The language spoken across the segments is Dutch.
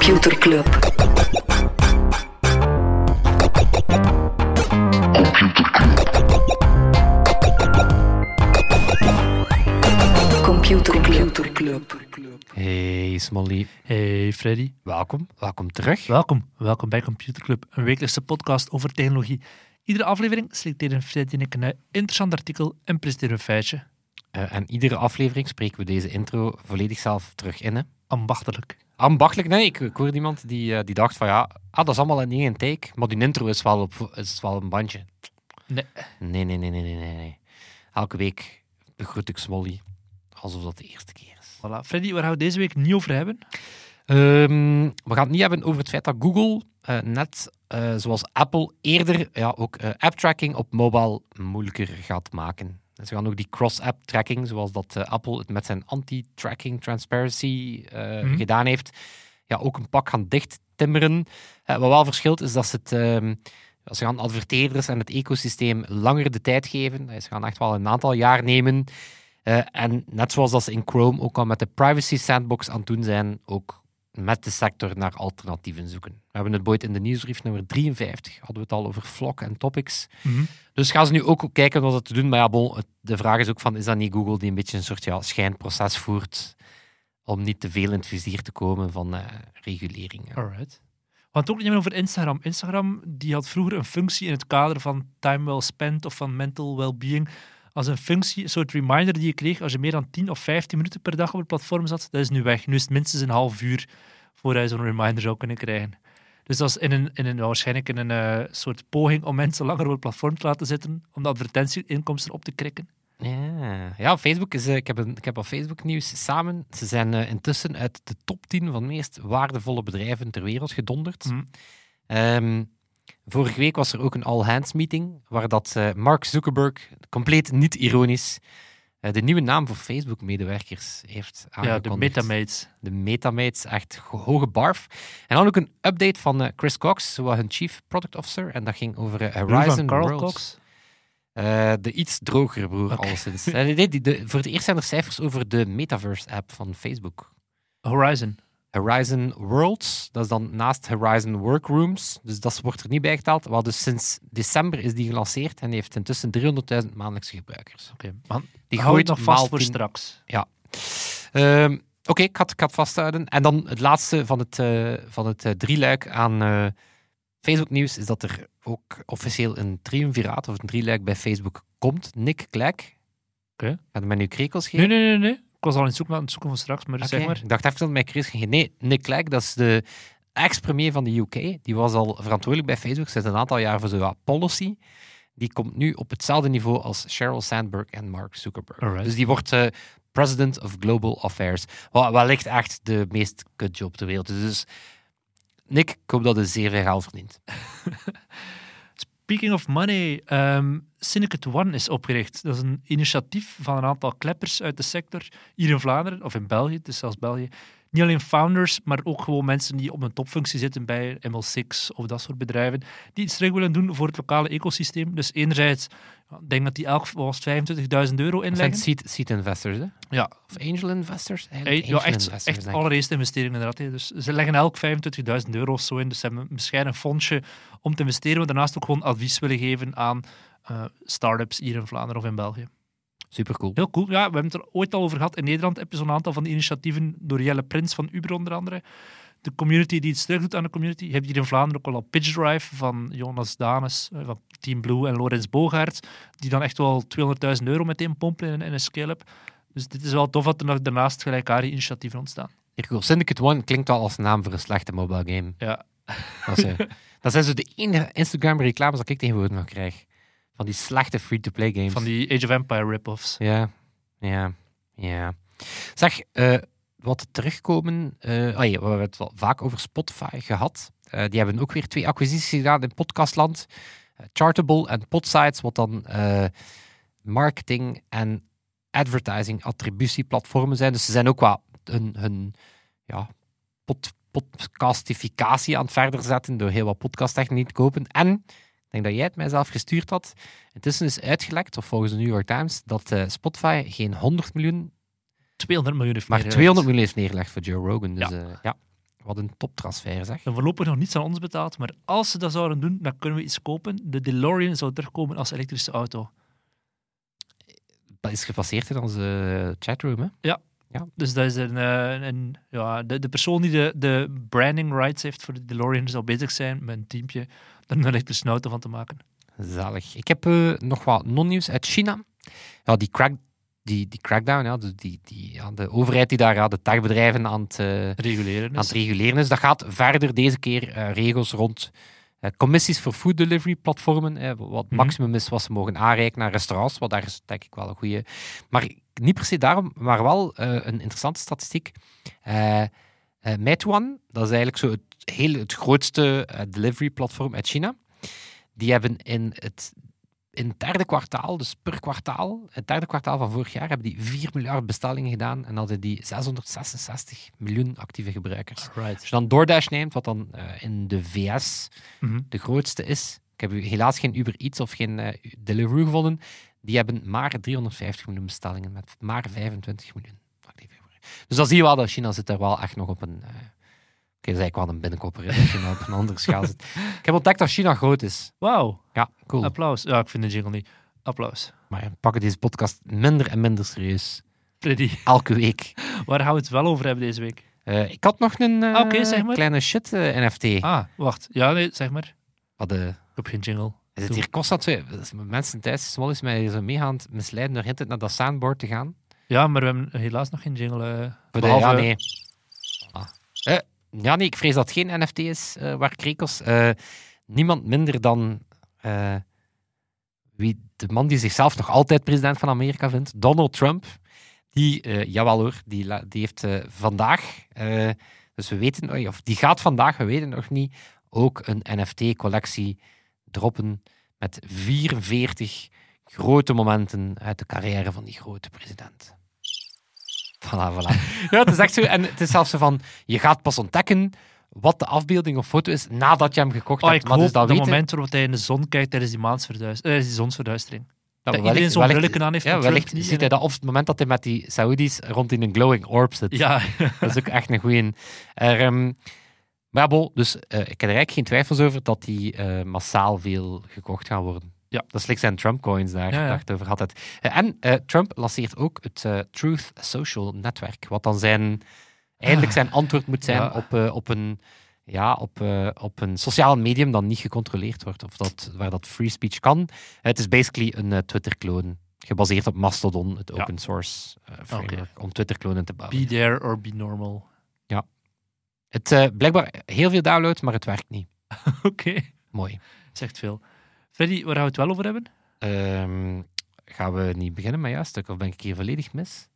Computer Club. Computer Club. Hey Smolly, Hey Freddy, welkom. Welkom terug. welkom. Welkom bij Computer Club, een wekelijkse podcast over technologie. Iedere aflevering selecteren Freddy en ik een interessant artikel en presenteren een feitje. Eh, en iedere aflevering spreken we deze intro volledig zelf terug in. Hè? Ambachtelijk. Ambachtelijk, nee, ik, ik hoorde iemand die, eh, die dacht van ja, ah, dat is allemaal in één take, maar die intro is wel, op, is wel een bandje. Nee. Nee, nee, nee, nee, nee, nee. Elke week begroet ik Smolly alsof dat de eerste keer is. Voilà. Freddy, waar gaan we deze week niet over hebben? Ehm, we gaan het niet hebben over het feit dat Google eh, net, eh, zoals Apple, eerder ja, ook eh, app-tracking op mobile moeilijker gaat maken. Ze gaan ook die cross-app tracking, zoals dat eh, Apple het met zijn anti-tracking transparency eh, Mhm. gedaan heeft, ja, ook een pak gaan dichttimmeren. Eh, wat wel verschilt is dat ze het... ehm, ze gaan adverteerders en het ecosysteem langer de tijd geven. Ze gaan echt wel een aantal jaar nemen. En net zoals dat ze in Chrome ook al met de privacy sandbox aan het doen zijn, ook met de sector naar alternatieven zoeken. We hebben het ooit in de nieuwsbrief nummer 53, hadden we het al over Flock en topics. Dus gaan ze nu ook kijken wat te doen. Maar ja, bon, het- de vraag is ook van, is dat niet Google die een beetje een soort ja, schijnproces voert om niet te veel in het vizier te komen van eh reguleringen? Alright. We gaan het ook niet hebben over Instagram. Instagram die had vroeger een functie in het kader van time well spent of van mental well-being. Als een functie, een soort reminder die je kreeg als je meer dan 10 of 15 minuten per dag op het platform zat. Dat is nu weg. Nu is het minstens een half uur voordat je zo'n reminder zou kunnen krijgen. Dus dat is in een, in een, waarschijnlijk in een eh, soort poging om mensen langer op het platform te laten zitten, om de advertentieinkomsten op te krikken. Ja, ja Facebook is, eh, ik, heb een, ik heb al Facebook nieuws samen. Ze zijn eh, intussen uit de top 10 van de meest waardevolle bedrijven ter wereld gedonderd. Ehm, vorige week was er ook een all-hands meeting waar dat eh, Mark Zuckerberg, compleet niet ironisch, eh, de nieuwe naam voor Facebook-medewerkers heeft Ja, de aangekondigd. metamates. De metamates, echt hoge barf. En dan ook een update van eh, Chris Cox, was hun chief product officer. En dat ging over Horizon Carl Worlds. Cox. De iets drogere broer, Oké. alleszins. Voor het eerst zijn er cijfers over de Metaverse-app van Facebook. Horizon. Horizon Worlds, dat is dan naast Horizon Workrooms, dus dat wordt er niet bij geteld. Wel, dus sinds december is die gelanceerd en die heeft intussen 300.000 maandelijkse gebruikers. Oké. Die het gooit nog vast voor 10 straks. Ehm, Oké, ik, had, ik had vasthouden. En dan het laatste van het, eh van het eh, drieluik aan eh, Facebook-nieuws is dat er ook officieel een triumviraat of een drieluik bij Facebook komt. Nick Clegg. Oké. Gaat mij nu krekels geven? Nee, nee, nee, nee. Ik was al in het zoeken, aan het zoeken van straks, maar zeg maar. Ik dacht even dat het mij krekels ging. Nee, Nick Clegg, dat is de ex-premier van de UK. Die was al verantwoordelijk bij Facebook sinds een aantal jaar voor zo wat policy. Die komt nu op hetzelfde niveau als Sheryl Sandberg en Mark Zuckerberg. Alright. Dus die wordt eh, President of Global Affairs. Wellicht echt de meest kutjob ter wereld is. Dus Nick, ik hoop dat het zeer veel geld verdient. Speaking of money, ehm, Syndicate One is opgericht. Dat is een initiatief van een aantal kleppers uit de sector, hier in Vlaanderen, of in België, het is zelfs België. Niet alleen founders, maar ook gewoon mensen die op een topfunctie zitten bij ML6 of dat soort bedrijven, die iets terug willen doen voor het lokale ecosysteem. Dus enerzijds, ik denk dat die elk wat was het, 25.000 euro Dat zijn inleggen. seed, investors, hè? Ja, Of angel investors? Eigenlijk ja, angel echt, investors, echt allereerste investering inderdaad. hè. Dus ze leggen elk 25.000 euro of zo in. Dus ze hebben een bescheiden fondsje om te investeren. Maar daarnaast ook gewoon advies willen geven aan eh start-ups hier in Vlaanderen of in België. Supercool. Heel cool. Ja, we hebben het er ooit al over gehad. In Nederland heb je zo'n aantal van die initiatieven door Jelle Prins van Uber onder andere. De community die iets terug doet aan de community. Je hebt hier in Vlaanderen ook al al Pitch Drive van Jonas Danes eh, van Team Blue en Lorenz Bogaert. Die dan echt wel 200.000 euro meteen pompen in, in een scale-up. Dus dit is wel tof dat er nog daarnaast gelijkaardige initiatieven ontstaan. Hier, cool. Syndicate One klinkt al als naam voor een slechte mobile game. Ja. Dat, is, eh, dat zijn zo de enige Instagram-reclames dat ik tegenwoordig nog krijg. Van die slechte free-to-play games. Van die Age of Empire rip-offs. Ja, ja, ja. Zeg, eh, wat terugkomen... eh oh ja, we hebben het wel vaak over Spotify gehad. Eh, die hebben ook weer twee acquisities gedaan in podcastland. Chartable en Podsites, wat dan marketing en advertising attributieplatformen zijn. Dus ze zijn ook wel hun, hun ja, pod, podcastificatie aan het verder zetten door heel wat podcasttechniek te kopen. En denk dat jij het mijzelf gestuurd had. Intussen is uitgelekt, of volgens de New York Times, dat eh, Spotify geen 100 miljoen, 200 miljoen heeft maar neergelegd. 200 miljoen heeft neergelegd voor Joe Rogan. Dus Ja. ja, ja Wat een toptransfer, zeg. Dan voorlopig nog niets aan ons betaald, maar als ze dat zouden doen, dan kunnen we iets kopen. De DeLorean zou terugkomen als elektrische auto. Dat is gepasseerd in onze chatroom, hè? Dus dat is een, eh, een, ja, de, de persoon die de, de branding rights heeft voor de DeLorean zou bezig zijn met een teampje er een elektrische auto van te maken. Zalig. Ik heb eh, nog wat non-nieuws uit China. Ja, die, crack, die, die crackdown, ja, de, die, die, ja, de overheid die daar ja, de techbedrijven aan het, eh, Reguleren. aan Dus. het reguleren is. Dat gaat verder deze keer eh, regels rond commissies voor food delivery platformen. wat Mhm. maximum is wat ze mogen aanreiken naar restaurants. Wat daar is denk ik wel een goede. Maar niet per se daarom, maar wel een interessante statistiek. Meituan, dat is eigenlijk zo het, heel, het grootste eh, delivery platform uit China. Die hebben in het, in het derde kwartaal, dus per kwartaal, het derde kwartaal van vorig jaar, hebben die 4 miljard bestellingen gedaan en hadden die 666 miljoen actieve gebruikers. Right. Als je dan DoorDash neemt, wat dan eh, in de VS Mhm. de grootste is, ik heb helaas geen Uber Eats of geen eh, Deliveroo gevonden, die hebben maar 350 miljoen bestellingen met maar 25 miljoen actieve gebruikers. Dus dan zie je wel dat China zit daar wel echt nog op een... Oké, dat is eigenlijk wel een binnenkopper, China op een andere schaal zit. Ik heb ontdekt dat China groot is. Wauw, Ja, cool. applaus. Ja, ik vind de jingle niet. Applaus. Maar we pakken deze podcast minder en minder serieus. Freddy, Elke week. waar gaan we het wel over hebben deze week? Eh, ik had nog een eh, Ah, oké, zeg maar. kleine shit eh, NFT. Ah, wacht. Ja, nee, zeg maar. Wat, Ik heb geen jingle. is het hier constant zo... Mensen thuis smol is mij zo het misleiden door hinten naar dat soundboard te gaan. Ja, maar we hebben helaas nog geen jingle. eh, behalve- Ja, nee. Ah. Eh, ja, nee, ik vrees dat het geen NFT is eh, waar Krekels. eh, niemand minder dan eh, wie de man die zichzelf nog altijd president van Amerika vindt, Donald Trump. Die, eh, jawel hoor, die, die heeft eh, vandaag, eh, dus we weten, of die gaat vandaag, we weten nog niet, ook een NFT-collectie droppen met 44 grote momenten uit de carrière van die grote president. Voilà, voilà. Ja, het is echt zo. En het is zelfs zo van, je gaat pas ontdekken wat de afbeelding of foto is nadat je hem gekocht Oh, hebt. Maar dus dat weten, moment waarop hij in de zon kijkt tijdens die, maansverduis- eh, die zonsverduistering. dat dat iedereen zo'n brilletje aan heeft, Ja, wellicht niet, ziet en hij dat op het moment dat hij met die Saoedi's rond in een glowing orb zit. Ja, Dat is ook echt een goeie. Er, ehm, maar ja, bon, dus eh, ik heb er eigenlijk geen twijfels over dat die eh, massaal veel gekocht gaan worden. Ja. Dat is zijn Trump-coins daar, Ja, ja. daar het over had. Het. Eh, en eh, Trump lanceert ook het eh, Truth Social Network, wat dan zijn, eigenlijk zijn antwoord moet zijn Ja. op, op, een, ja, op, op een sociaal medium dat niet gecontroleerd wordt, of dat, waar dat free speech kan. het is basically een Twitter-clone, gebaseerd op Mastodon, het Ja. open source framework, om Twitter-klonen te bouwen. be there or be normal. Het eh, blijkbaar heel veel downloads, maar het werkt niet. Oké, Mooi. zegt veel. Freddy, waar gaan we het wel over hebben? Ehm, gaan we niet beginnen met jouw stuk, of ben ik hier volledig mis?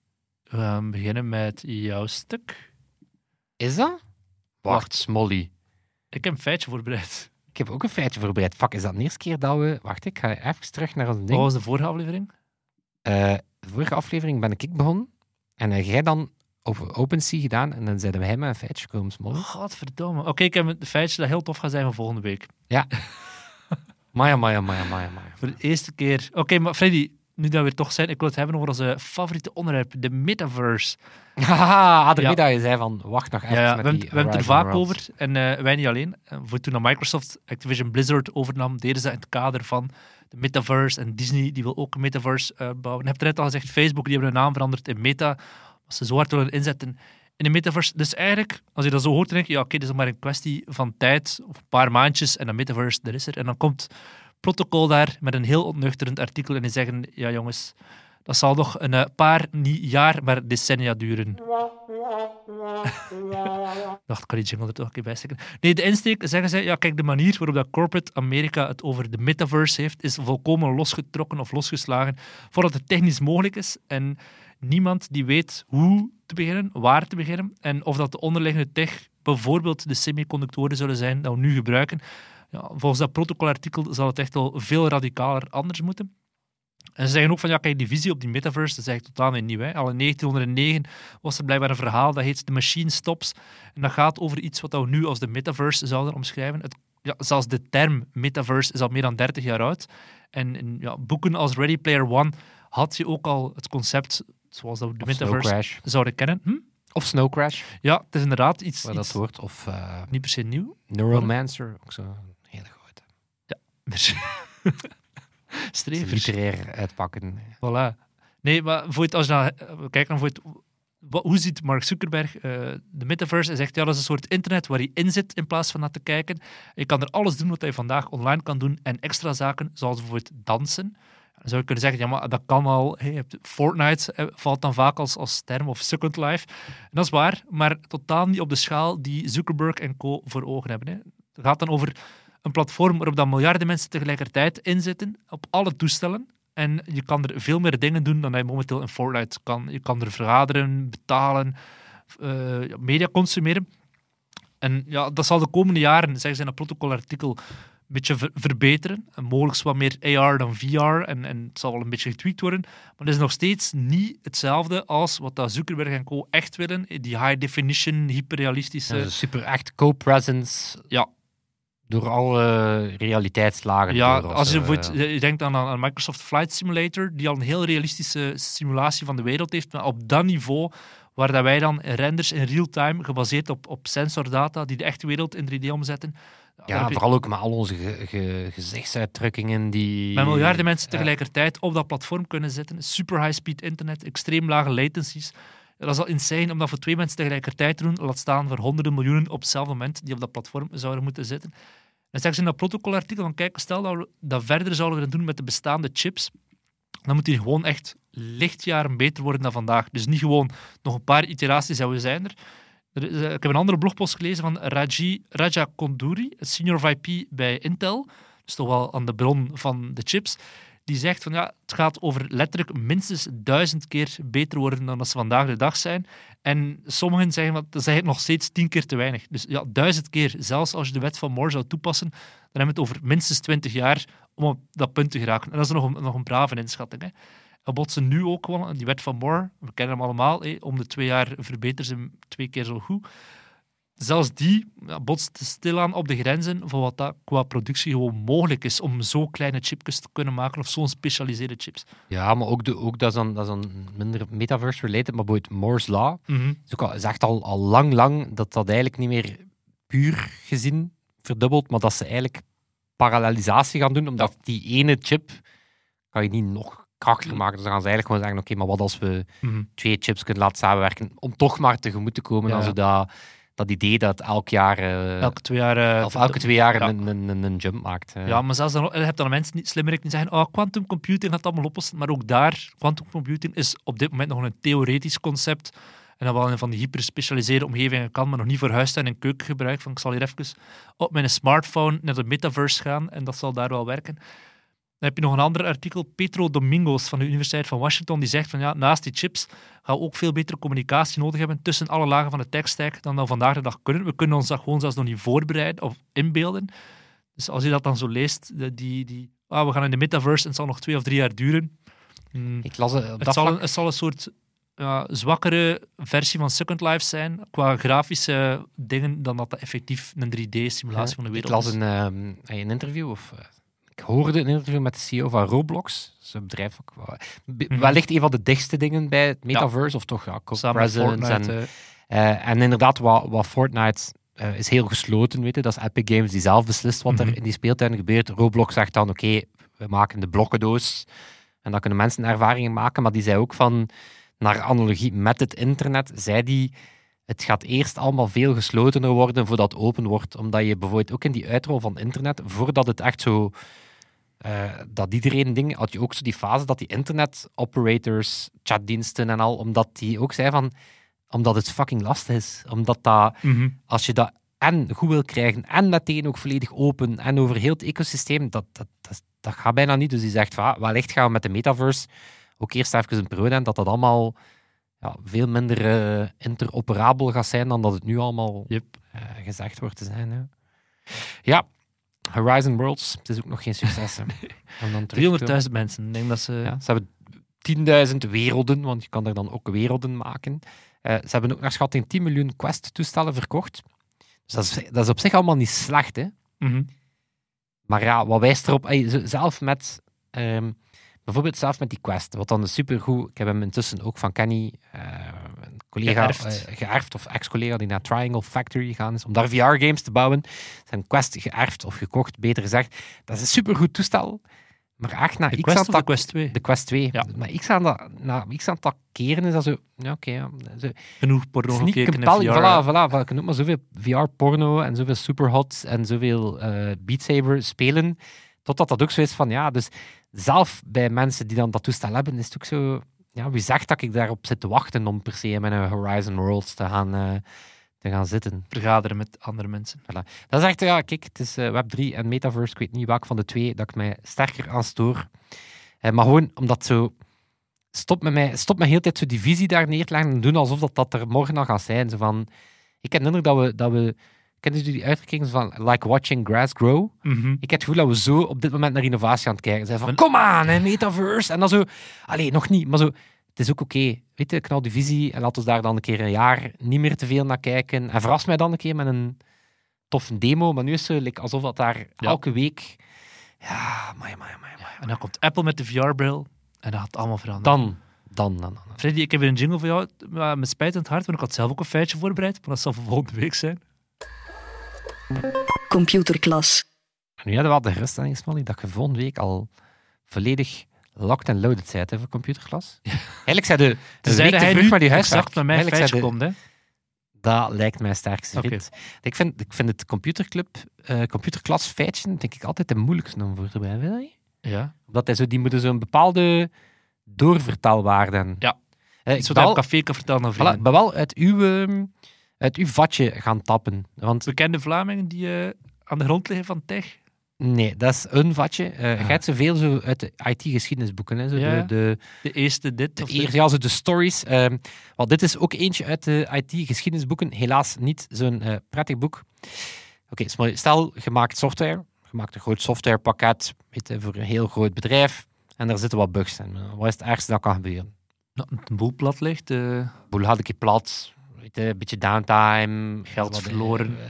We gaan beginnen met jouw stuk. Is dat? Wacht, Smolly. Ik heb een feitje voorbereid. Ik heb ook een feitje voorbereid. Fuck, is dat de eerste keer dat we... Wacht, ik ga even terug naar ons Wat ding. was de vorige aflevering? Eh, de vorige aflevering ben ik begonnen. En jij dan over OpenSea gedaan. En dan zeiden wij met een feitje komen, Smolly. Godverdomme. Oké, ik heb een feitje dat heel tof gaat zijn voor volgende week. Maya, Maya, Maya, Maya, Maya. Voor de eerste keer. Oké, maar Freddy, nu dat we er toch zijn, ik wil het hebben over onze favoriete onderwerp, de metaverse. Haha, ah, daarmee Ja. dat je zei van, wacht nog even Ja, met we, hebben, die we hebben het er vaak Worlds. over. En eh, wij niet alleen. Eh, voor toen Microsoft Activision Blizzard overnam, deden ze in het kader van de metaverse. En Disney die wil ook een metaverse eh, bouwen. Je hebt er net al gezegd, Facebook die hebben hun naam veranderd in Meta. Als ze zo hard willen inzetten in de metaverse. Dus eigenlijk, als je dat zo hoort, dan denk je, ja, oké, dit is maar een kwestie van tijd, of een paar maandjes, en de metaverse, er is er. En dan komt protocol daar met een heel ontnuchterend artikel en die zeggen, ja jongens, dat zal nog een eh, paar, niet jaar, maar decennia duren. Dacht, ik kan die jingle er toch een keer. Nee, de insteek zeggen zij, ja kijk, de manier waarop dat corporate Amerika het over de metaverse heeft, is volkomen losgetrokken of losgeslagen voordat het technisch mogelijk is. En niemand die weet hoe te beginnen, waar te beginnen en of dat de onderliggende tech bijvoorbeeld de semiconductoren zullen zijn dat we nu gebruiken. Ja, volgens dat protocolartikel zal het echt wel veel radicaler anders moeten. En ze zeggen ook van, ja, kijk, die visie op die metaverse, dat is totaal niet nieuw. Hè. Al in 1909 was er blijkbaar een verhaal, dat heet The Machine Stops. En dat gaat over iets wat we nu als de metaverse zouden omschrijven. Het, ja, zelfs de term metaverse is al meer dan 30 jaar oud. En in ja, boeken als Ready Player One had je ook al het concept, zoals dat we de Of metaverse Crash. zouden kennen. Hm? Of Snow Crash, Ja, het is inderdaad iets, waar dat wordt. Of eh, niet per se nieuw. Neuromancer, ook zo'n hele grote. Streven. Literair uitpakken. Voilà. Nee, maar voor het, als je dan eh, kijkt naar voor het, wat, hoe ziet Mark Zuckerberg eh, de metaverse? Hij zegt, ja, dat is een soort internet waar je in zit in plaats van naar te kijken. Je kan er alles doen wat je vandaag online kan doen en extra zaken, zoals bijvoorbeeld dansen. Dan zou je kunnen zeggen, ja, maar dat kan al. Fortnite valt dan vaak als, als term of Second Life. En dat is waar, maar totaal niet op de schaal die Zuckerberg en co. voor ogen hebben. Hè. Het gaat dan over een platform waarop dan miljarden mensen tegelijkertijd inzitten, op alle toestellen. En je kan er veel meer dingen doen dan je momenteel in Fortnite kan. Je kan er vergaderen, betalen, eh, media consumeren. En ja, dat zal de komende jaren, zeggen ze in een protocolartikel, beetje ver- verbeteren. En mogelijk wat meer AR dan VR. En, en het zal wel een beetje getweakt worden. Maar het is nog steeds niet hetzelfde als wat dat Zuckerberg en co. echt willen. Die high definition, hyperrealistische... Ja, super echt co-presence Ja. door alle realiteitslagen. Ja, door, als je, eh, bijvoorbeeld, je denkt aan, aan Microsoft Flight Simulator, die al een heel realistische simulatie van de wereld heeft, maar op dat niveau, waar dat wij dan renders in real-time, gebaseerd op, op sensordata, die de echte wereld in 3D omzetten. Ja, je vooral ook met al onze ge- ge- gezichtsuitdrukkingen die... met miljarden mensen tegelijkertijd op dat platform kunnen zitten. Super high-speed internet, extreem lage latencies. Dat is al insane om dat voor twee mensen tegelijkertijd te doen, laat staan voor honderden miljoenen op hetzelfde moment die op dat platform zouden moeten zitten. Zeggen ze in dat protocolartikel van kijk, stel dat we dat verder zouden doen met de bestaande chips, dan moet die gewoon echt lichtjaren beter worden dan vandaag. Dus niet gewoon nog een paar iteraties en we zijn er. Er eh, Ik heb een andere blogpost gelezen van Raji, Raja Konduri, senior VP bij Intel. Dus toch wel aan de bron van de chips. Die zegt van ja, het gaat over letterlijk minstens duizend keer beter worden dan dat ze vandaag de dag zijn. En sommigen zeggen dat is eigenlijk nog steeds tien keer te weinig. Dus ja, duizend keer, zelfs als je de wet van Moore zou toepassen, dan hebben we het over minstens twintig jaar om op dat punt te geraken. En dat is nog een, nog een brave inschatting. Hè. Botsen nu ook wel, die wet van Moore, we kennen hem allemaal, om de twee jaar verbeteren ze hem twee keer zo goed. Zelfs die ja, botst stilaan op de grenzen van wat dat qua productie gewoon mogelijk is om zo kleine chipjes te kunnen maken of zo'n specialiseerde chips. Ja, maar ook, de, ook dat, is dan, dat is dan minder metaverse-related, maar bijvoorbeeld Moore's Law is, ook al, is echt al, al lang, lang dat dat eigenlijk niet meer puur gezien verdubbelt, maar dat ze eigenlijk parallelisatie gaan doen, omdat die ene chip kan je niet nog krachtiger maken. Dus dan gaan ze eigenlijk gewoon zeggen, oké, maar wat als we Mhm. twee chips kunnen laten samenwerken om toch maar tegemoet te komen Ja. aan dat, dat idee dat elk jaar, Elke twee jaar... eh, of elke twee jaar Ja. een, een, een, jump maakt. eh. Ja, maar zelfs dan, je hebt dan mensen niet slimmer die zeggen, oh, quantum computing gaat allemaal oplossen. Maar ook daar, quantum computing is op dit moment nog een theoretisch concept. En dat wel in van die hyperspecialiseerde omgevingen kan, maar nog niet voor huistuin en keukengebruik. Van, ik zal hier even op mijn smartphone naar de metaverse gaan en dat zal daar wel werken. Dan heb je nog een ander artikel, Petro Domingos van de Universiteit van Washington, die zegt van ja, naast die chips gaan we ook veel betere communicatie nodig hebben tussen alle lagen van de tech stack dan we vandaag de dag kunnen. We kunnen ons dat gewoon zelfs nog niet voorbereiden of inbeelden. Dus als je dat dan zo leest, die, die ah, we gaan in de metaverse en het zal nog twee of drie jaar duren. Hmm, Ik las het op het, dat zal vlak- een, het zal een soort ja, zwakkere versie van Second Life zijn qua grafische dingen dan dat dat effectief een 3D-simulatie van de wereld Ik las is. een, ehm, een interview, of eh, ik hoorde een interview met de CEO van Roblox. Een bedrijf, ook, Mhm. wellicht een van de dichtste dingen bij het metaverse, of toch ja. En, eh, en inderdaad, wat, wat Fortnite eh, is heel gesloten, weet je. Dat is Epic Games die zelf beslist wat Mhm. er in die speeltuin gebeurt. Roblox zegt dan, oké, we maken de blokkendoos. En dan kunnen mensen ervaringen maken. Maar die zei ook van, naar analogie met het internet, zei die het gaat eerst allemaal veel geslotener worden voordat het open wordt. Omdat je bijvoorbeeld ook in die uitrol van internet, voordat het echt zo... eh, dat iedereen ding, had je ook zo die fase dat die internet operators, chatdiensten en al, omdat die ook zei van, omdat het fucking lastig is. Omdat dat, mhm. als je dat en goed wil krijgen en meteen ook volledig open en over heel het ecosysteem, dat, dat, dat, dat gaat bijna niet. Dus die zegt van, ah, wellicht gaan we met de metaverse ook eerst even een periode hebben dat dat allemaal ja, veel minder eh, interoperabel gaat zijn dan dat het nu allemaal Yep. eh, gezegd wordt te zijn. Hè. Ja, Horizon Worlds, het is ook nog geen succes. hè. Om dan terug te- 300.000 mensen. Ik denk dat ze... ja, ze hebben 10.000 werelden, want je kan er dan ook werelden maken. Eh, ze hebben ook naar schatting 10 miljoen Quest-toestellen verkocht. Dus dat is, dat is op zich allemaal niet slecht, hè. Mhm. Maar ja, wat wijst erop... ey, zelf met... ehm, bijvoorbeeld zelf met die Quest, wat dan is supergoed... Ik heb hem intussen ook van Kenny, eh, collega Geërfd. eh, geërfd of ex-collega die naar Triangle Factory gegaan is om daar VR-games te bouwen. Zijn Quest geërfd of gekocht, beter gezegd. Dat is een supergoed toestel. Maar echt na De x aantal de Quest 2? de Quest 2. Ja. Maar ik aan dat, na x aantal keren is dat zo... Ja, oké. ja, zo, Genoeg porno gekeken in. VR. Voilà, voilà, kunt ook maar zoveel VR-porno en zoveel Superhot en zoveel eh Beat Saber spelen. Totdat dat ook zo is van, ja, dus zelf bij mensen die dan dat toestel hebben, is het ook zo... Ja, wie zegt dat ik daarop zit te wachten om per se in mijn Horizon Worlds te gaan, eh, te gaan zitten? Vergaderen met andere mensen. Dat is echt, ja, kijk, het is eh, Web3 en Metaverse. Ik weet niet welk van de twee dat ik mij sterker aan stoor. Eh, maar gewoon omdat zo. Stop met mij, stop met heel tijd zo die visie daar neer te leggen en doen alsof dat, dat er morgen al gaat zijn. Zo van, ik herinner dat we, dat we. Kennen jullie die uitdrukking van like watching grass grow? Mhm. Ik heb het gevoel dat we zo op dit moment naar innovatie aan het kijken zijn. Van, kom aan, hè, metaverse. En dan zo, allee, nog niet, maar zo, het is ook oké. Weet je, knal die visie en laten we daar dan een keer een jaar niet meer te veel naar kijken. En verras mij dan een keer met een toffe demo. Maar nu is het zo, like, alsof dat daar Ja. elke week... Ja, maar, maar, maar. En dan komt Apple met de VR-bril en dat gaat allemaal veranderen. Dan, dan, dan, dan. Freddy, ik heb weer een jingle voor jou. Maar met spijt in het hart, want ik had zelf ook een feitje voorbereid. Maar dat zal voor volgende week zijn. Computerklas. Nu hadden we wel de geruststelling, Smally, dat je volgende week al volledig locked en loaded hè, voor computerklas. Eigenlijk zei de, een Tenzij week te hij nu met je huiswerk. met mijn feitje de- komt, hè. Dat lijkt mij sterkste vriend. Ik, vind, ik vind het computerclub, eh computerklas feitje, denk ik altijd de moeilijkste om voor te je? Ja. Omdat hij zo, die moeten zo'n bepaalde doorvertaalwaarde hebben. Ja. Eh, Iets ik wat ben op wel, café kan vertellen aan vrienden. ben wel uit uw, ehm, uit uw vatje gaan tappen. Want Bekende Vlamingen die eh, aan de grond liggen van tech. nee, dat is een vatje. Eh Ah. Je hebt zoveel zo uit de IT-geschiedenisboeken. Hè, zo Ja. de, de, De eerste dit. de, Of eer- de- ja, zo de stories. ehm, want dit is ook eentje uit de IT-geschiedenisboeken. Helaas niet zo'n eh, prettig boek. Oké, stel- stel, je maakt software. Je maakt een groot softwarepakket weet voor een heel groot bedrijf. En daar zitten wat bugs in. Wat is het ergste dat kan gebeuren? Een boel plat ligt. boel had ik je plat. Weet je, een beetje downtime. Geld verloren. eh,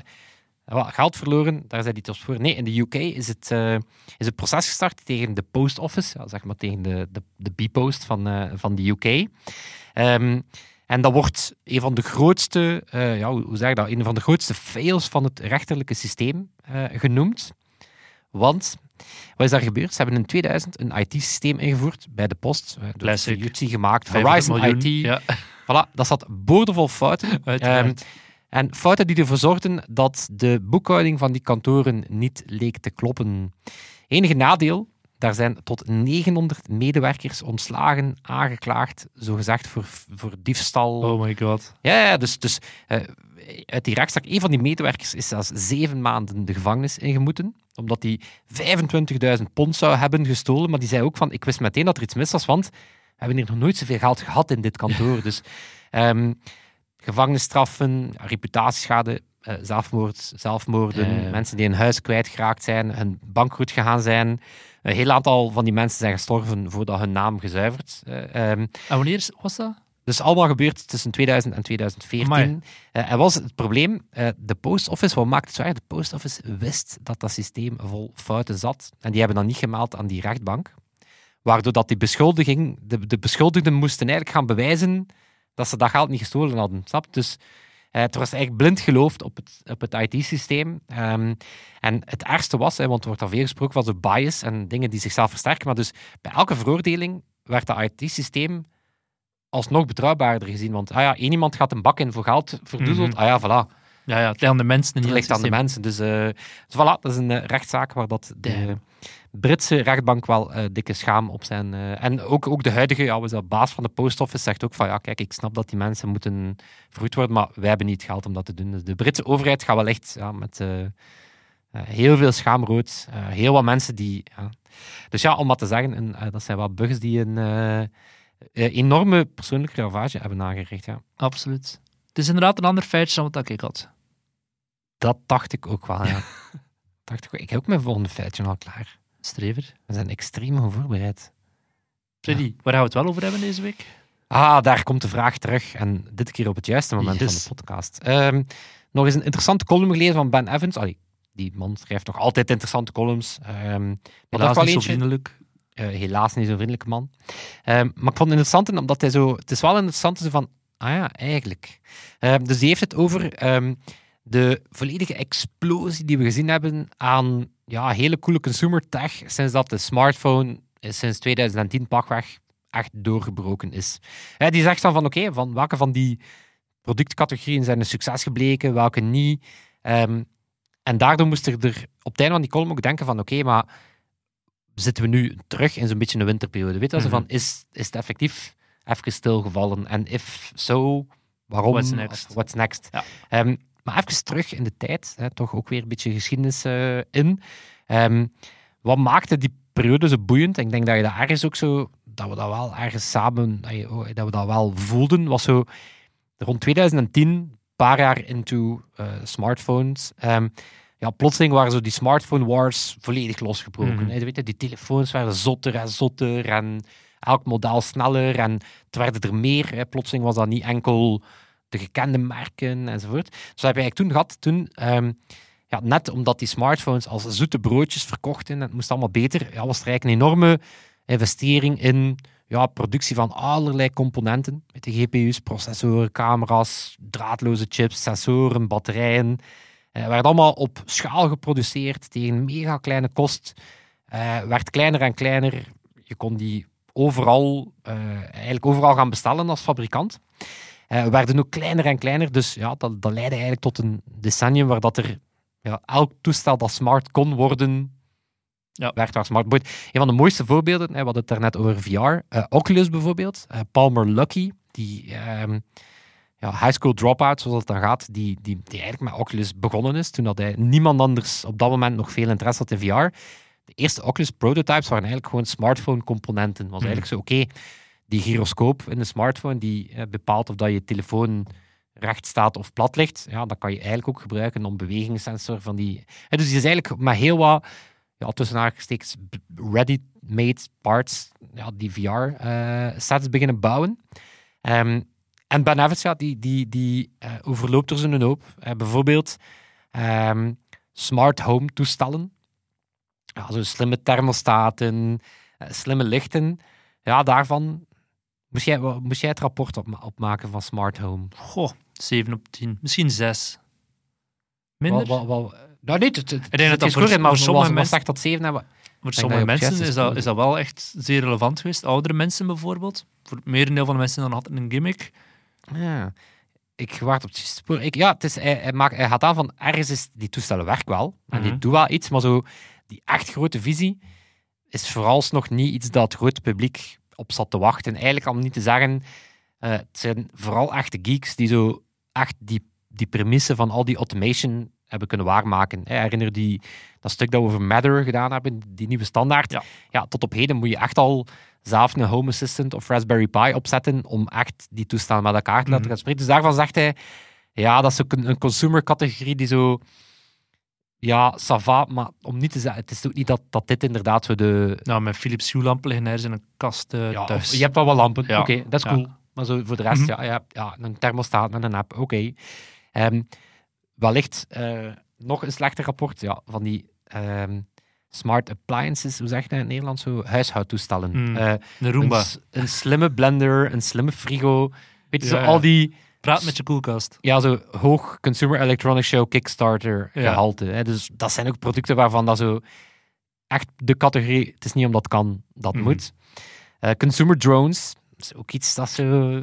eh, wel, geld verloren, daar zijn die tos voor. Nee, in de UK is het, eh, is het proces gestart tegen de post office. Ja, zeg maar tegen de, de, de B-post van, eh, van de UK. Ehm, en dat wordt een van de grootste, ja, hoe zeg je dat, een van de grootste fails van het rechterlijke systeem genoemd. Want, wat is daar gebeurd? Ze hebben in 2000 een IT-systeem ingevoerd bij de post. door Classic. Fujitsu gemaakt, 500 Horizon miljoen. IT. Ja, Voilà, dat zat boordevol fouten. Ehm, en fouten die ervoor zorgden dat de boekhouding van die kantoren niet leek te kloppen. Enige nadeel, daar zijn tot 900 medewerkers ontslagen, aangeklaagd, zogezegd voor, voor diefstal. oh my god. Ja, ja, dus, dus eh, uit die rechtszaak, een van die medewerkers is zelfs zeven maanden de gevangenis ingemoeten, omdat hij 25.000 pond zou hebben gestolen. Maar die zei ook van, ik wist meteen dat er iets mis was, want we hebben hier nog nooit zoveel geld gehad in dit kantoor. dus ehm, gevangenisstraffen, reputatieschade, eh, zelfmoord, zelfmoorden, mensen die hun huis kwijtgeraakt zijn, hun bankroet gegaan zijn. Een heel aantal van die mensen zijn gestorven voordat hun naam gezuiverd ehm, En wanneer was dat? Dus allemaal gebeurd tussen 2000 en 2014. Amai. Eh, en was het probleem, eh, de post office, wat maakt het zo erg? De post office wist dat dat systeem vol fouten zat. En die hebben dat niet gemeld aan die rechtbank. Waardoor dat die beschuldiging, de, de beschuldigden moesten eigenlijk gaan bewijzen dat ze dat geld niet gestolen hadden. Snap? Dus eh, het was eigenlijk blind geloofd op het, op het IT-systeem. Ehm, en het ergste was, hè, want er wordt al veel gesproken van zo bias en dingen die zichzelf versterken. Maar dus bij elke veroordeling werd dat IT-systeem alsnog betrouwbaarder gezien. Want ah ja, één iemand gaat een bak in voor geld verdoezeld. Mhm. Ah ja, voilà. Ja, ja, het ligt aan de mensen. en Het ligt aan de mensen. Dus, dus voilà, dat is een eh, rechtszaak waar dat de. Britse rechtbank wel eh, dikke schaam op zijn. en ook, ook de huidige ja, was dat baas van de post office zegt ook van ja, kijk, ik snap dat die mensen moeten vergoed worden, maar wij hebben niet geld om dat te doen. Dus de Britse overheid gaat wel echt ja, met heel veel schaamrood. heel wat mensen die... Ja. Dus ja, om wat te zeggen, en, dat zijn wel bugs die een enorme persoonlijke ravage hebben aangericht. Ja. Absoluut. Het is inderdaad een ander feitje dan wat ik had. Dat dacht ik ook wel, ja. dacht ik, ook. ik heb ook mijn volgende feitje al klaar. Strever. We zijn extreem goed voorbereid. Freddy, waar gaan we het wel over hebben deze week? Ah, daar komt de vraag terug. En dit keer op het juiste moment Yes. van de podcast. Ehm, nog eens een interessante column gelezen van Ben Evans. Allee, die man schrijft nog altijd interessante columns. Ehm, maar dat wel niet zo vriendelijk. Eh, helaas niet zo'n vriendelijke man. Ehm, maar ik vond het interessant omdat hij zo... Het is wel interessant zo van... Ah ja, eigenlijk. Ehm, dus die heeft het over ehm, de volledige explosie die we gezien hebben aan ja, hele coole consumer tech sinds dat de smartphone eh, sinds 2010 pakweg echt doorgebroken is. Hè, die zegt dan van oké, van welke van die productcategorieën zijn een succes gebleken, welke niet. En daardoor moest er, er op het einde van die column ook denken van oké, maar zitten we nu terug in zo'n beetje een winterperiode? Weet je, mm van is, is het effectief even stilgevallen? En if so, waarom? What's next? Of what's next? Ja. Ehm, maar even terug in de tijd, hè, toch ook weer een beetje geschiedenis eh, in. Ehm, wat maakte die periode zo boeiend? Ik denk dat je dat ergens ook zo, dat we dat wel ergens samen, dat je- oh, dat we dat wel voelden, was zo rond 2010, een paar jaar into eh, smartphones. ehm, ja, plotseling waren zo die smartphone wars volledig losgebroken. Je weet het, die telefoons werden zotter en zotter en elk model sneller en het werden er meer. Hè. Plotseling was dat niet enkel de gekende merken enzovoort. Dus dat heb je eigenlijk toen gehad. Toen, ehm, ja, net omdat die smartphones als zoete broodjes verkochten en het moest allemaal beter, ja, was er eigenlijk een enorme investering in ja, productie van allerlei componenten. Met de GPU's, processoren, camera's, draadloze chips, sensoren, batterijen. Eh, werd allemaal op schaal geproduceerd tegen mega kleine kost. Eh, werd kleiner en kleiner. Je kon die overal, eh, eigenlijk overal gaan bestellen als fabrikant. Werden ook kleiner en kleiner. Dus ja, dat, dat leidde eigenlijk tot een decennium waar dat er ja, elk toestel dat smart kon worden, Ja. werd waar smart. Een van de mooiste voorbeelden, hè, we hadden het daarnet over VR. Oculus bijvoorbeeld, Palmer Lucky, die ehm, ja, high school dropout, zoals het dan gaat, die, die, die eigenlijk met Oculus begonnen is, toen dat hij niemand anders op dat moment nog veel interesse had in VR. De eerste Oculus prototypes waren eigenlijk gewoon smartphone componenten. was eigenlijk zo, oké, die gyroscoop in de smartphone, die eh, bepaalt of dat je telefoon recht staat of plat ligt, ja, dat kan je eigenlijk ook gebruiken om bewegingssensor van die... Eh, dus die is eigenlijk met heel wat, ja, tussen aangestekens, ready-made parts, ja, die VR-sets beginnen bouwen. Ehm, en Ben Evans, ja, die, die, die eh, overloopt er zo'n hoop. Eh, bijvoorbeeld ehm, smart home toestellen. Ja, zo slimme thermostaten, eh, slimme lichten. Ja, daarvan moest jij, moest jij het rapport op, opmaken van smart home. Goh, 7 op 10. Misschien 6. Minder? Wel, wel, wel, nou, het, Ik denk dat dat is voor- goed, maar sommige mensen- zegt dat 7 hebben? Voor sommige mensen is dat, is dat wel echt zeer relevant geweest. Oudere mensen bijvoorbeeld. Voor het merendeel van de mensen dan had het een gimmick. Ja. Ik wacht op het spoor. Ik, ja, het is, hij, hij, maakt, hij gaat aan van ergens is die toestellen werk wel. En die Mhm. doen wel iets, maar zo die echt grote visie is vooralsnog niet iets dat het grote publiek op zat te wachten. Eigenlijk om niet te zeggen, eh, het zijn vooral echte geeks die zo echt die, die premisse van al die automation hebben kunnen waarmaken. Hè, herinner die dat stuk dat we over Matter gedaan hebben, die nieuwe standaard. Ja. ja, tot op heden moet je echt al zelf een Home Assistant of Raspberry Pi opzetten om echt die toestellen met elkaar te laten Mhm. gaan spreken. Dus daarvan zegt hij, ja, dat is ook een, een consumer-categorie die zo... Ja, ça va, maar om niet te zeggen, het is ook niet dat, dat dit inderdaad zo de... Nou, met Philips Hue-lampen liggen ergens in een kast Ja, thuis. of je hebt wel wat lampen, Ja. oké, dat is Ja. cool. Maar zo voor de rest, Mhm. ja, ja, ja, een thermostaat met een app, oké. Ehm, wellicht eh, nog een slechter rapport ja, van die ehm, smart appliances, hoe zeg je dat in het Nederlands? Zo, huishoudtoestellen. Mm. Eh, Een Roomba. Een, slimme blender, een slimme frigo. Weet je, Ja, zo al die Praat met je koelkast. ja, zo hoog Consumer Electronics Show Kickstarter Ja. gehalte. Hè. Dus dat zijn ook producten waarvan dat zo echt de categorie, het is niet omdat kan, dat Mhm. moet. Eh, consumer drones, is ook iets dat zo...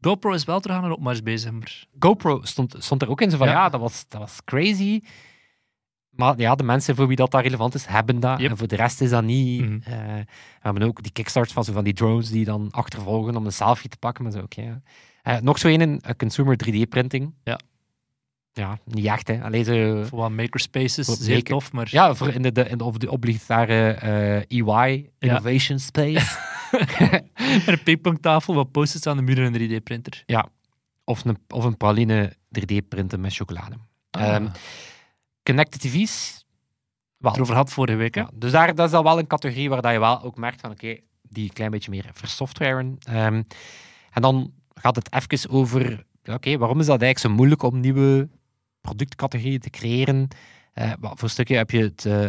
GoPro is wel terug aan een opmars bezig, maar... GoPro stond, stond er ook in, zo van ja, Ja. dat, was, dat was crazy. Maar ja, de mensen voor wie dat daar relevant is, hebben dat. Yep. En voor de rest is dat niet. Mhm. Eh, we hebben ook die kickstarts van, zo van die drones die dan achtervolgen om een selfie te pakken. Maar zo, oké. ja. Eh, nog zo een, een consumer 3D-printing. Ja. Ja, niet echt, hè. Alleen zo... Voor wat makerspaces, Voor zeer maker- tof, maar... Ja, voor in de, de, in de, of de obligatoire eh, EY, Innovation Space. Met een pingpongtafel, wat post-its aan de muur en een 3D-printer. of, een, of een praline 3D-printen met chocolade. Ehm, connected TV's. Wel, erover had vorige week? Ja, dus daar, dat is dan wel een categorie waar dat je wel ook merkt van oké, die een klein beetje meer versoftwaren. Ehm en dan gaat het even over, oké, waarom is dat eigenlijk zo moeilijk om nieuwe productcategorieën te creëren? Wel, voor een stukje heb je het, eh,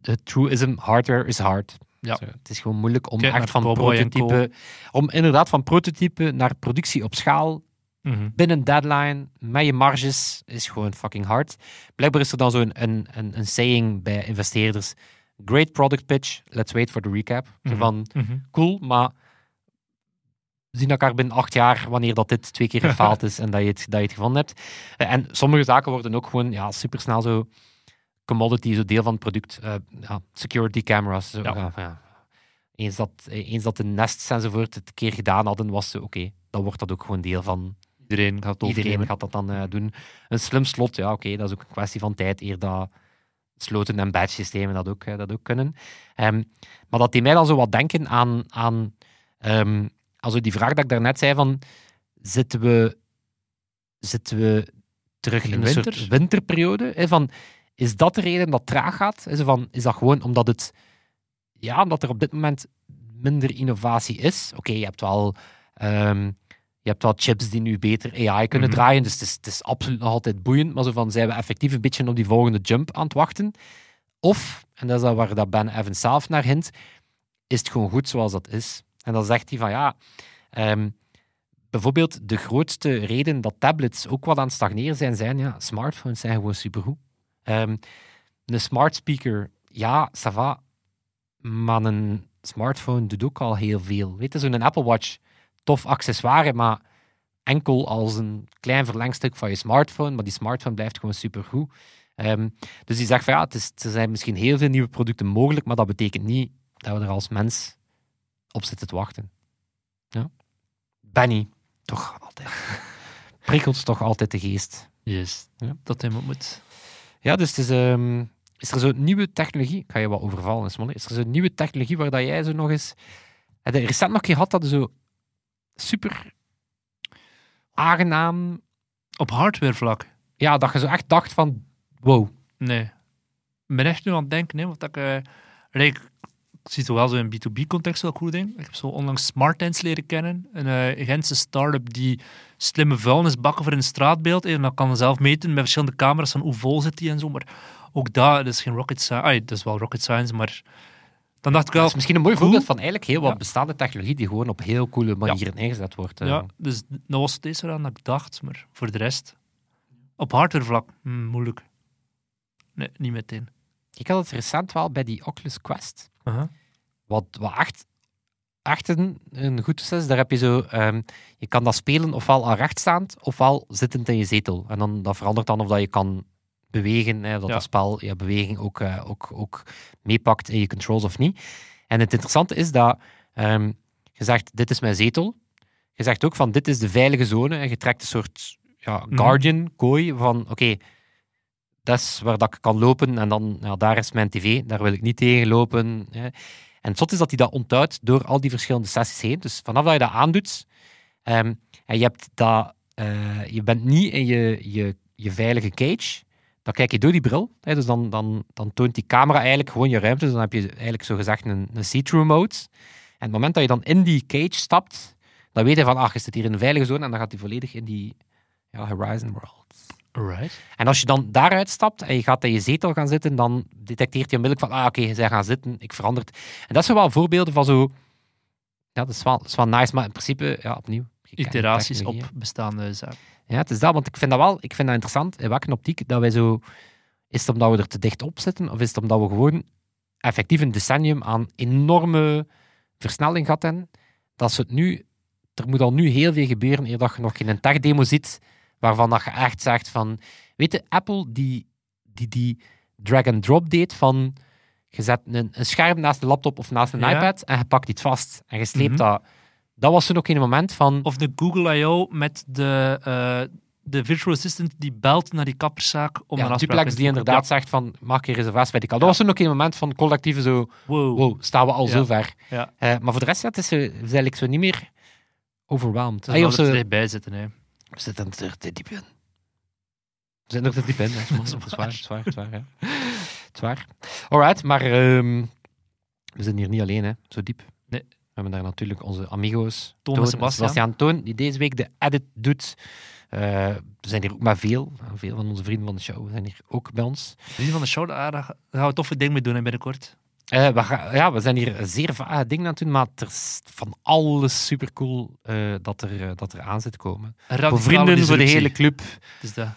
het truism, hardware is hard. Ja. Zo, het is gewoon moeilijk om Kijk echt van prototype, om inderdaad van prototype naar productie op schaal Mhm. binnen deadline, met je marges, is gewoon fucking hard. Blijkbaar is er dan zo'n een, een, een saying bij investeerders. Great product pitch, let's wait for the recap. Mhm. van, Mhm. cool, maar we zien elkaar binnen acht jaar wanneer dat dit twee keer gefaald is en dat je het, dat je het gevonden hebt. Eh, En sommige zaken worden ook gewoon ja, supersnel zo commodity, zo deel van het product. Eh, ja, security cameras. Zo, Ja. ja, ja. Eens, dat, eh, eens dat de Nests enzovoort het keer gedaan hadden, was ze oké. dan wordt dat ook gewoon deel van Iedereen gaat Iedereen gaat dat dan eh, doen. Een slim slot, ja, oké, dat is ook een kwestie van tijd eer dat sloten en batch systemen dat ook, eh, dat ook kunnen. Ehm, maar dat deed mij dan zo wat denken aan, aan ehm, also die vraag dat ik daarnet zei van zitten we, zitten we terug In een winter? soort winterperiode? Hè, van, is dat de reden dat het traag gaat? Is, van, is dat gewoon omdat het ja, omdat er op dit moment minder innovatie is? Oké, je hebt wel ehm, je hebt wel chips die nu beter AI kunnen Mhm. draaien, dus het is, het is absoluut nog altijd boeiend, maar zo van, zijn we effectief een beetje op die volgende jump aan het wachten? Of, en dat is dat waar dat Ben Evans zelf naar hint, is het gewoon goed zoals dat is? En dan zegt hij van, ja, ehm, bijvoorbeeld de grootste reden dat tablets ook wat aan het stagneren zijn, zijn, ja, smartphones zijn gewoon supergoed. Ehm een smart speaker, ja, ça va, maar een smartphone doet ook al heel veel. Weet je, zo'n Apple Watch, tof accessoire, maar enkel als een klein verlengstuk van je smartphone, maar die smartphone blijft gewoon supergoed. Ehm dus die zegt van ja, het is, er zijn misschien heel veel nieuwe producten mogelijk, maar dat betekent niet dat we er als mens op zitten te wachten. Ja? Benny, toch altijd. Prikkelt toch altijd de geest. Yes. Ja. Dat hij moet. Ja, dus het is, ehm, is er zo'n nieuwe technologie, ik ga je wat overvallen, is er zo'n nieuwe technologie waar dat jij zo nog eens... Heb je recent nog gehad dat je zo super aangenaam... Op hardware vlak? Ja, dat je zo echt dacht van, wow. Nee. Ik ben echt nu aan het denken, hè, want ik, eh, ik, zie het wel zo in B2B-context wel cool ding. Ik heb zo onlangs SmartTents leren kennen. Een eh, Gentse start-up die slimme vuilnisbakken voor een straatbeeld. En dat kan zelf meten met verschillende camera's van hoe vol zit die en zo. Maar ook dat, dat is geen rocket science. Ah, dat is wel rocket science, maar dan dacht ik Dat wel... is misschien een mooi Cool. voorbeeld van eigenlijk heel wat bestaande technologie die gewoon op heel coole manieren ingezet wordt. eh. Ja, dus dat was het eerste aan dat ik dacht, maar voor de rest... Op hardware vlak, hm, moeilijk. Nee, niet meteen. Ik had het recent wel bij die Oculus Quest. Wat, wat echt, echt een, een goed is. Daar heb je zo, ehm, je kan dat spelen ofwel aan rechtstaand, ofwel zittend in je zetel. En dan, dat verandert dan of dat je kan bewegen, hè, dat Ja. dat spel je beweging ook, eh, ook, ook meepakt in je controls of niet. En het interessante is dat ehm, je zegt, dit is mijn zetel. Je zegt ook van, dit is de veilige zone. En je trekt een soort ja, Mhm. guardian, kooi, van oké, dat is waar dat ik kan lopen en dan, ja, daar is mijn tv, daar wil ik niet tegen lopen. Hè. En het zot is dat hij dat onthoudt door al die verschillende sessies heen. Dus vanaf dat je dat aandoet, ehm, en je, hebt dat, eh, je bent niet in je, je, je veilige cage, dan kijk je door die bril. Hè, dus dan, dan, dan toont die camera eigenlijk gewoon je ruimte. Dus dan heb je eigenlijk zo gezegd een, een see-through mode. En het moment dat je dan in die cage stapt, dan weet je van, ach, je zit hier in een veilige zone en dan gaat hij volledig in die ja, Horizon World. Alright. En als je dan daaruit stapt en je gaat in je zetel gaan zitten, dan detecteert hij onmiddellijk van, ah oké, je bent gaan zitten, ik verander het. En dat zijn wel voorbeelden van zo... Ja, dat is wel, dat is wel nice, maar in principe, ja, opnieuw. je Iteraties op bestaande zaken. Ja, het is dat, want ik vind dat wel ik vind dat interessant. In welke optiek dat wij zo... Is het omdat we er te dicht op zitten, of is het omdat we gewoon effectief een decennium aan enorme versnelling gehad hebben, dat ze het nu... Er moet al nu heel veel gebeuren eer dat je nog in een tech-demo ziet waarvan dat je echt zegt van... Weet je, Apple die die, die drag-and-drop deed van... Je zet een, een scherm naast een laptop of naast een Ja. iPad en je pakt iets vast en je sleept Mhm. dat. Dat was toen ook in een moment van... Of de Google I.O. met de, eh, de virtual assistant die belt naar die kapperszaak om ja, een afspraak Duplex die inderdaad zegt van, maak een reservatie bij die kal. Dat was toen ook in een moment van collectieve zo. Wow. wow, staan we al zo ver. Eh, maar voor de rest ja, het is, is eigenlijk zo niet meer overwhelmed. Het Hey, of er dichtbij zitten. Hè. we zitten er te diep in. We zitten er te diep in, hè. dat is waar, dat is waar, dat is waar, ja. Het is waar. Alright, maar ehm, we zitten hier niet alleen, hè, zo diep. We hebben daar natuurlijk onze amigo's. Toon en Sebastiaan. Toon, die deze week de edit doet. Eh, we zijn hier ook maar veel. Veel van onze vrienden van de show zijn hier ook bij ons. Vrienden van de show, daar gaan we toffe dingen mee doen hè, binnenkort. Eh, we, gaan- ja, we zijn hier zeer vage dingen aan het doen, maar er is van alles supercool eh dat, er, eh, dat er aan zit komen. Voor vrienden, voor de hele club. Dus dat.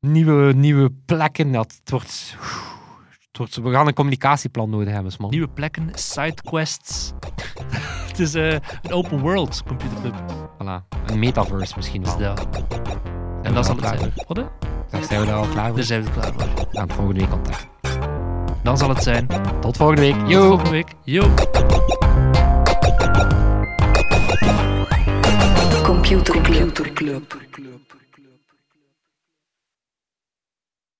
Nieuwe, nieuwe plekken. Dat, het wordt, wordt, we gaan een communicatieplan nodig hebben, man. Nieuwe plekken, sidequests. het is eh, een open world computerclub. Voilà. Een metaverse misschien Dus wel. dat. Zijn En we dat zal het zijn. klaar Wat, Zijn we daar al klaar voor? Daar zijn we er klaar voor. We gaan volgende week contact. Dan zal het zijn. Tot volgende week. Tot Yo! volgende week. Yo! Computer Club.